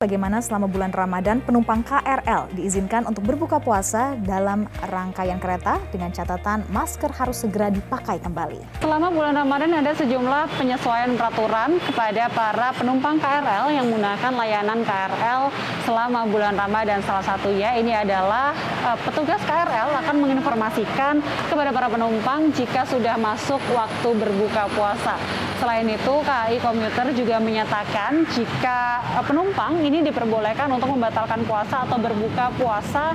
bagaimana selama bulan Ramadan penumpang KRL diizinkan untuk berbuka puasa dalam rangkaian kereta dengan catatan masker harus segera dipakai kembali. Selama bulan Ramadan ada sejumlah penyesuaian peraturan kepada para penumpang KRL yang menggunakan layanan KRL selama bulan Ramadan. Salah satunya ini adalah uh, petugas KRL akan menginformasikan kepada para penumpang jika sudah masuk waktu berbuka puasa. Selain itu, KAI Komuter juga menyatakan jika uh, penumpang ini diperbolehkan untuk membatalkan puasa atau berbuka puasa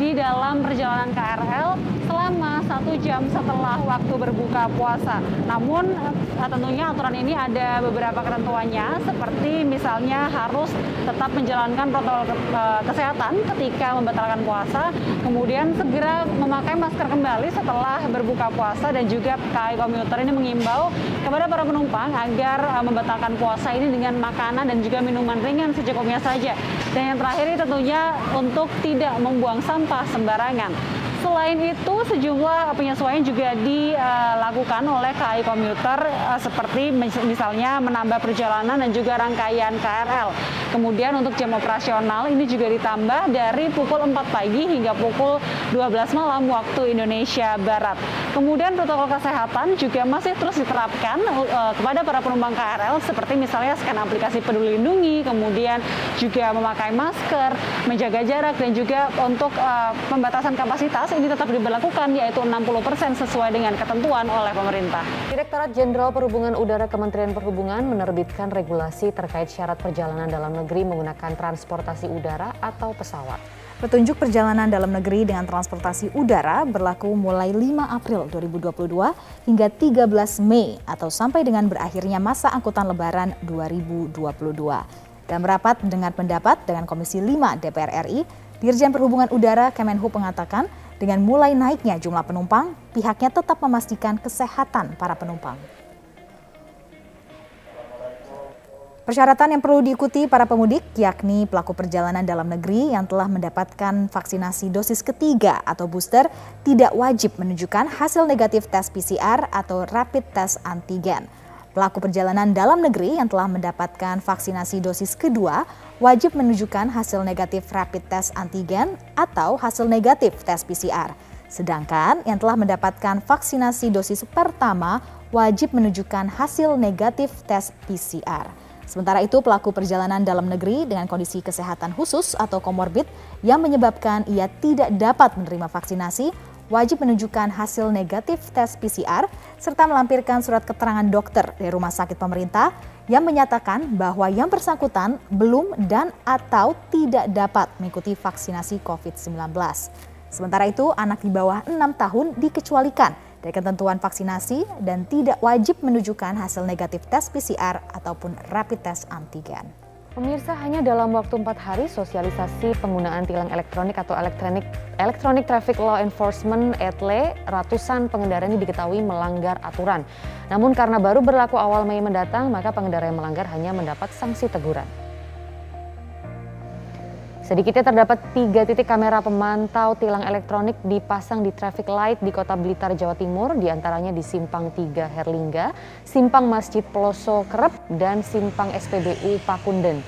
di dalam perjalanan KRL selama satu jam setelah waktu berbuka puasa. Namun eh, tentunya aturan ini ada beberapa ketentuannya seperti misalnya harus tetap menjalankan protokol eh, kesehatan ketika membatalkan puasa, kemudian segera memakai masker kembali setelah berbuka puasa dan juga KAI Komuter ini mengimbau kepada para penumpang agar eh, membatalkan puasa ini dengan makanan dan juga minuman ringan secukupnya saja. Dan yang terakhir ini tentunya untuk tidak membuang sampah sembarangan. Selain itu, sejumlah penyesuaian juga dilakukan oleh KAI Komuter eh, seperti misalnya menambah perjalanan dan juga rangkaian KRL. Kemudian untuk jam operasional ini juga ditambah dari pukul 4 pagi hingga pukul 12 malam waktu Indonesia Barat. Kemudian protokol kesehatan juga masih terus diterapkan uh, kepada para penumpang KRL seperti misalnya scan aplikasi Peduli Lindungi, kemudian juga memakai masker, menjaga jarak dan juga untuk uh, pembatasan kapasitas ini tetap diberlakukan yaitu 60% sesuai dengan ketentuan oleh pemerintah. Direktorat Jenderal Perhubungan Udara Kementerian Perhubungan menerbitkan regulasi terkait syarat perjalanan dalam negeri menggunakan transportasi udara atau pesawat. Petunjuk perjalanan dalam negeri dengan transportasi udara berlaku mulai 5 April 2022 hingga 13 Mei atau sampai dengan berakhirnya masa angkutan lebaran 2022. Dalam rapat dengan pendapat dengan Komisi 5 DPR RI, Dirjen Perhubungan Udara Kemenhub mengatakan dengan mulai naiknya jumlah penumpang, pihaknya tetap memastikan kesehatan para penumpang. Persyaratan yang perlu diikuti para pemudik yakni pelaku perjalanan dalam negeri yang telah mendapatkan vaksinasi dosis ketiga atau booster tidak wajib menunjukkan hasil negatif tes PCR atau rapid test antigen. Pelaku perjalanan dalam negeri yang telah mendapatkan vaksinasi dosis kedua wajib menunjukkan hasil negatif rapid test antigen atau hasil negatif tes PCR. Sedangkan yang telah mendapatkan vaksinasi dosis pertama wajib menunjukkan hasil negatif tes PCR. Sementara itu, pelaku perjalanan dalam negeri dengan kondisi kesehatan khusus atau komorbid yang menyebabkan ia tidak dapat menerima vaksinasi wajib menunjukkan hasil negatif tes PCR serta melampirkan surat keterangan dokter dari rumah sakit pemerintah yang menyatakan bahwa yang bersangkutan belum dan atau tidak dapat mengikuti vaksinasi COVID-19. Sementara itu, anak di bawah 6 tahun dikecualikan dari ketentuan vaksinasi dan tidak wajib menunjukkan hasil negatif tes PCR ataupun rapid test antigen. Pemirsa hanya dalam waktu empat hari sosialisasi penggunaan tilang elektronik atau elektronik Electronic Traffic Law Enforcement (ETLE) ratusan pengendara ini diketahui melanggar aturan. Namun karena baru berlaku awal Mei mendatang, maka pengendara yang melanggar hanya mendapat sanksi teguran. Sedikitnya terdapat tiga titik kamera pemantau tilang elektronik dipasang di traffic light di kota Blitar, Jawa Timur, di antaranya di Simpang 3 Herlingga, Simpang Masjid Peloso Kerep, dan Simpang SPBU Pakunden.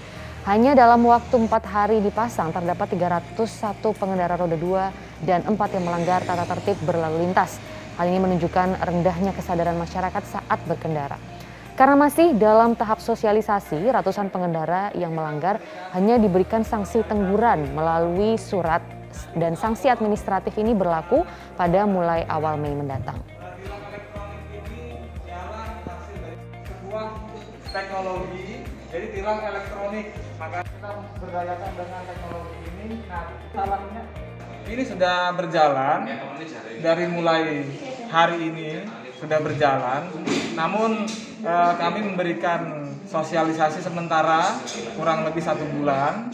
Hanya dalam waktu empat hari dipasang terdapat 301 pengendara roda 2 dan empat yang melanggar tata tertib berlalu lintas. Hal ini menunjukkan rendahnya kesadaran masyarakat saat berkendara. Karena masih dalam tahap sosialisasi, ratusan pengendara yang melanggar hanya diberikan sanksi teguran melalui surat dan sanksi administratif ini berlaku pada mulai awal Mei mendatang. Teknologi, jadi tilang elektronik, maka kita berdayakan dengan teknologi ini. Nah, ini sudah berjalan dari mulai hari ini sudah berjalan. Namun eh, kami memberikan sosialisasi sementara kurang lebih satu bulan.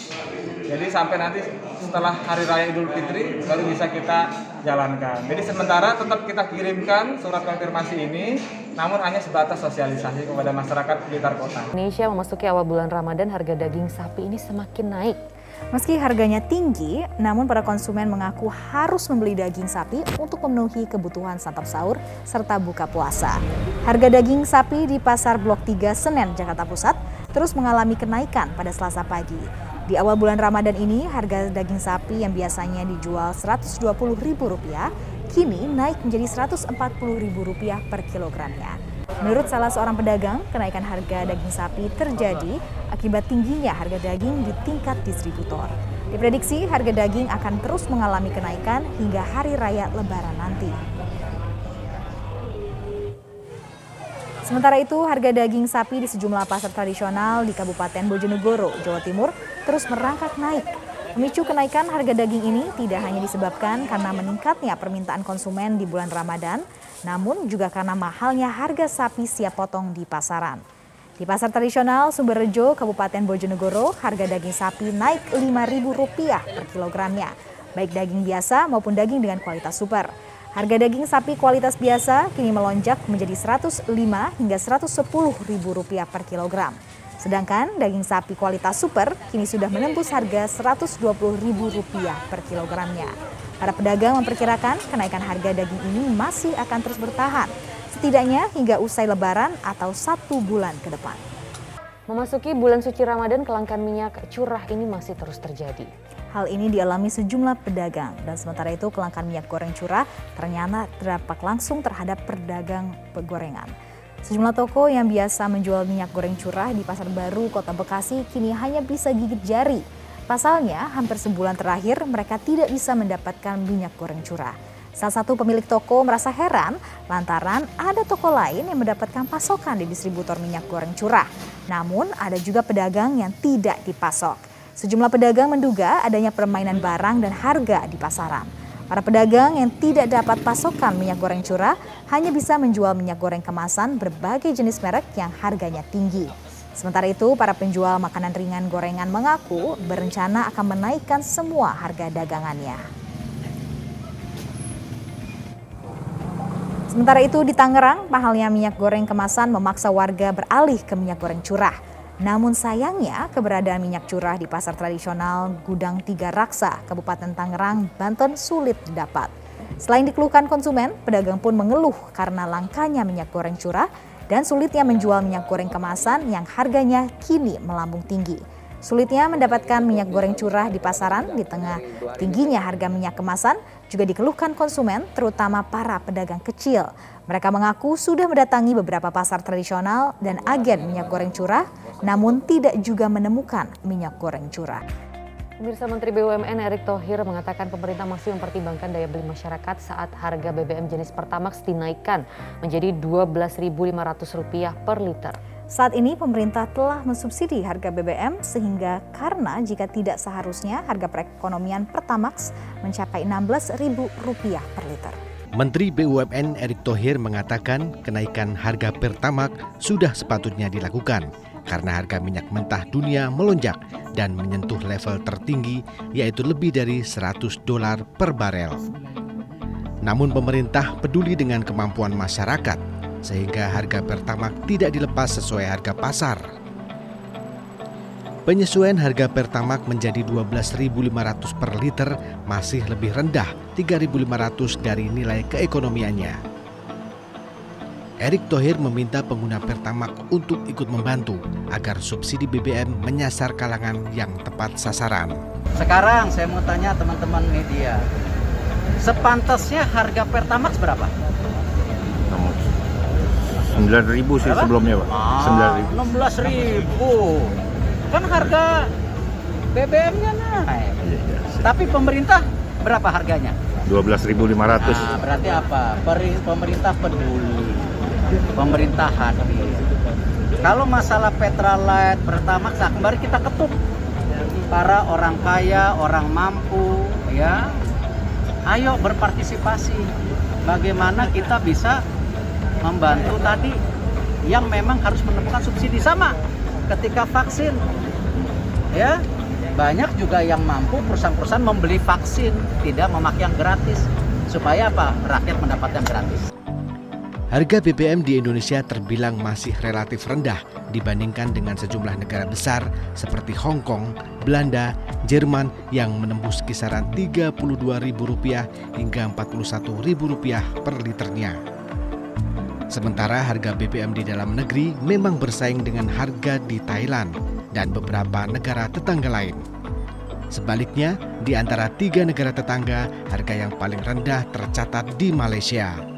Jadi sampai nanti setelah Hari Raya Idul Fitri baru bisa kita jalankan. Jadi sementara tetap kita kirimkan surat konfirmasi ini, namun hanya sebatas sosialisasi kepada masyarakat sekitar kota. Indonesia memasuki awal bulan Ramadan, harga daging sapi ini semakin naik. Meski harganya tinggi, namun para konsumen mengaku harus membeli daging sapi untuk memenuhi kebutuhan santap sahur serta buka puasa. Harga daging sapi di Pasar Blok 3 Senen, Jakarta Pusat terus mengalami kenaikan pada selasa pagi. Di awal bulan Ramadan ini, harga daging sapi yang biasanya dijual Rp120.000 kini naik menjadi Rp140.000 per kilogramnya. Menurut salah seorang pedagang, kenaikan harga daging sapi terjadi akibat tingginya harga daging di tingkat distributor. Diprediksi harga daging akan terus mengalami kenaikan hingga hari raya lebaran nanti. Sementara itu, harga daging sapi di sejumlah pasar tradisional di Kabupaten Bojonegoro, Jawa Timur terus merangkak naik. Memicu kenaikan harga daging ini tidak hanya disebabkan karena meningkatnya permintaan konsumen di bulan Ramadan, namun juga karena mahalnya harga sapi siap potong di pasaran. Di pasar tradisional Sumberrejo, Kabupaten Bojonegoro, harga daging sapi naik Rp5.000 per kilogramnya, baik daging biasa maupun daging dengan kualitas super. Harga daging sapi kualitas biasa kini melonjak menjadi Rp105 hingga Rp110.000 per kilogram. Sedangkan daging sapi kualitas super kini sudah menembus harga Rp120.000 per kilogramnya. Para pedagang memperkirakan kenaikan harga daging ini masih akan terus bertahan, setidaknya hingga usai lebaran atau satu bulan ke depan. Memasuki bulan suci Ramadan, kelangkaan minyak curah ini masih terus terjadi. Hal ini dialami sejumlah pedagang dan sementara itu kelangkaan minyak goreng curah ternyata terdampak langsung terhadap pedagang pegorengan. Sejumlah toko yang biasa menjual minyak goreng curah di Pasar Baru, Kota Bekasi kini hanya bisa gigit jari. Pasalnya, hampir sebulan terakhir mereka tidak bisa mendapatkan minyak goreng curah. Salah satu pemilik toko merasa heran lantaran ada toko lain yang mendapatkan pasokan di distributor minyak goreng curah. Namun ada juga pedagang yang tidak dipasok. Sejumlah pedagang menduga adanya permainan barang dan harga di pasaran. Para pedagang yang tidak dapat pasokan minyak goreng curah hanya bisa menjual minyak goreng kemasan berbagai jenis merek yang harganya tinggi. Sementara itu, para penjual makanan ringan gorengan mengaku berencana akan menaikkan semua harga dagangannya. Sementara itu di Tangerang, mahalnya minyak goreng kemasan memaksa warga beralih ke minyak goreng curah. Namun sayangnya keberadaan minyak curah di pasar tradisional Gudang Tiga Raksa, Kabupaten Tangerang, Banten sulit didapat. Selain dikeluhkan konsumen, pedagang pun mengeluh karena langkanya minyak goreng curah dan sulitnya menjual minyak goreng kemasan yang harganya kini melambung tinggi. Sulitnya mendapatkan minyak goreng curah di pasaran di tengah tingginya harga minyak kemasan juga dikeluhkan konsumen terutama para pedagang kecil. Mereka mengaku sudah mendatangi beberapa pasar tradisional dan agen minyak goreng curah, namun tidak juga menemukan minyak goreng curah. Pemirsa Menteri BUMN Erick Thohir mengatakan pemerintah masih mempertimbangkan daya beli masyarakat saat harga BBM jenis Pertamax dinaikkan menjadi Rp12.500 per liter. Saat ini pemerintah telah mensubsidi harga BBM sehingga karena jika tidak seharusnya harga perekonomian Pertamax mencapai Rp16.000 per liter. Menteri BUMN Erick Thohir mengatakan kenaikan harga Pertamax sudah sepatutnya dilakukan karena harga minyak mentah dunia melonjak dan menyentuh level tertinggi yaitu lebih dari 100 dolar per barel. Namun pemerintah peduli dengan kemampuan masyarakat sehingga harga Pertamax tidak dilepas sesuai harga pasar. Penyesuaian harga Pertamax menjadi 12.500 per liter masih lebih rendah 3.500 dari nilai keekonomiannya. Erick Thohir meminta pengguna Pertamax untuk ikut membantu agar subsidi BBM menyasar kalangan yang tepat sasaran. Sekarang saya mau tanya teman-teman media, sepantasnya harga Pertamax berapa? 9.000 sih Berapa? sebelumnya, Pak. Ah, 9.000. 16.000. Kan harga BBM-nya naik. Iya, iya. Tapi pemerintah berapa harganya? 12.500. Nah, berarti apa? Pemerintah peduli. Pemerintah hadir. Kalau masalah Petralite, Pertamax, kembali kita ketuk para orang kaya, orang mampu, ya. Ayo berpartisipasi. Bagaimana kita bisa membantu tadi yang memang harus menemukan subsidi sama ketika vaksin ya banyak juga yang mampu perusahaan-perusahaan membeli vaksin tidak memakai yang gratis supaya apa rakyat mendapat yang gratis Harga BBM di Indonesia terbilang masih relatif rendah dibandingkan dengan sejumlah negara besar seperti Hong Kong, Belanda, Jerman yang menembus kisaran Rp32.000 hingga Rp41.000 per liternya. Sementara harga BBM di dalam negeri memang bersaing dengan harga di Thailand dan beberapa negara tetangga lain. Sebaliknya, di antara tiga negara tetangga, harga yang paling rendah tercatat di Malaysia.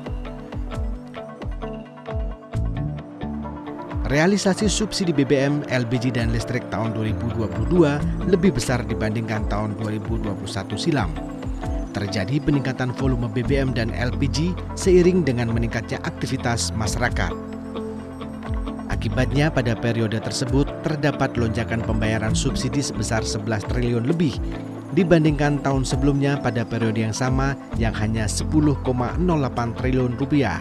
Realisasi subsidi BBM, LPG dan listrik tahun 2022 lebih besar dibandingkan tahun 2021 silam. Terjadi peningkatan volume BBM dan LPG seiring dengan meningkatnya aktivitas masyarakat. Akibatnya pada periode tersebut terdapat lonjakan pembayaran subsidi sebesar 11 triliun lebih dibandingkan tahun sebelumnya pada periode yang sama yang hanya 10,08 triliun rupiah.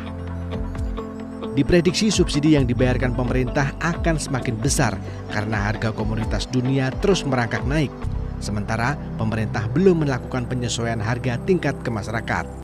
Diprediksi subsidi yang dibayarkan pemerintah akan semakin besar karena harga komoditas dunia terus merangkak naik. Sementara pemerintah belum melakukan penyesuaian harga tingkat ke masyarakat.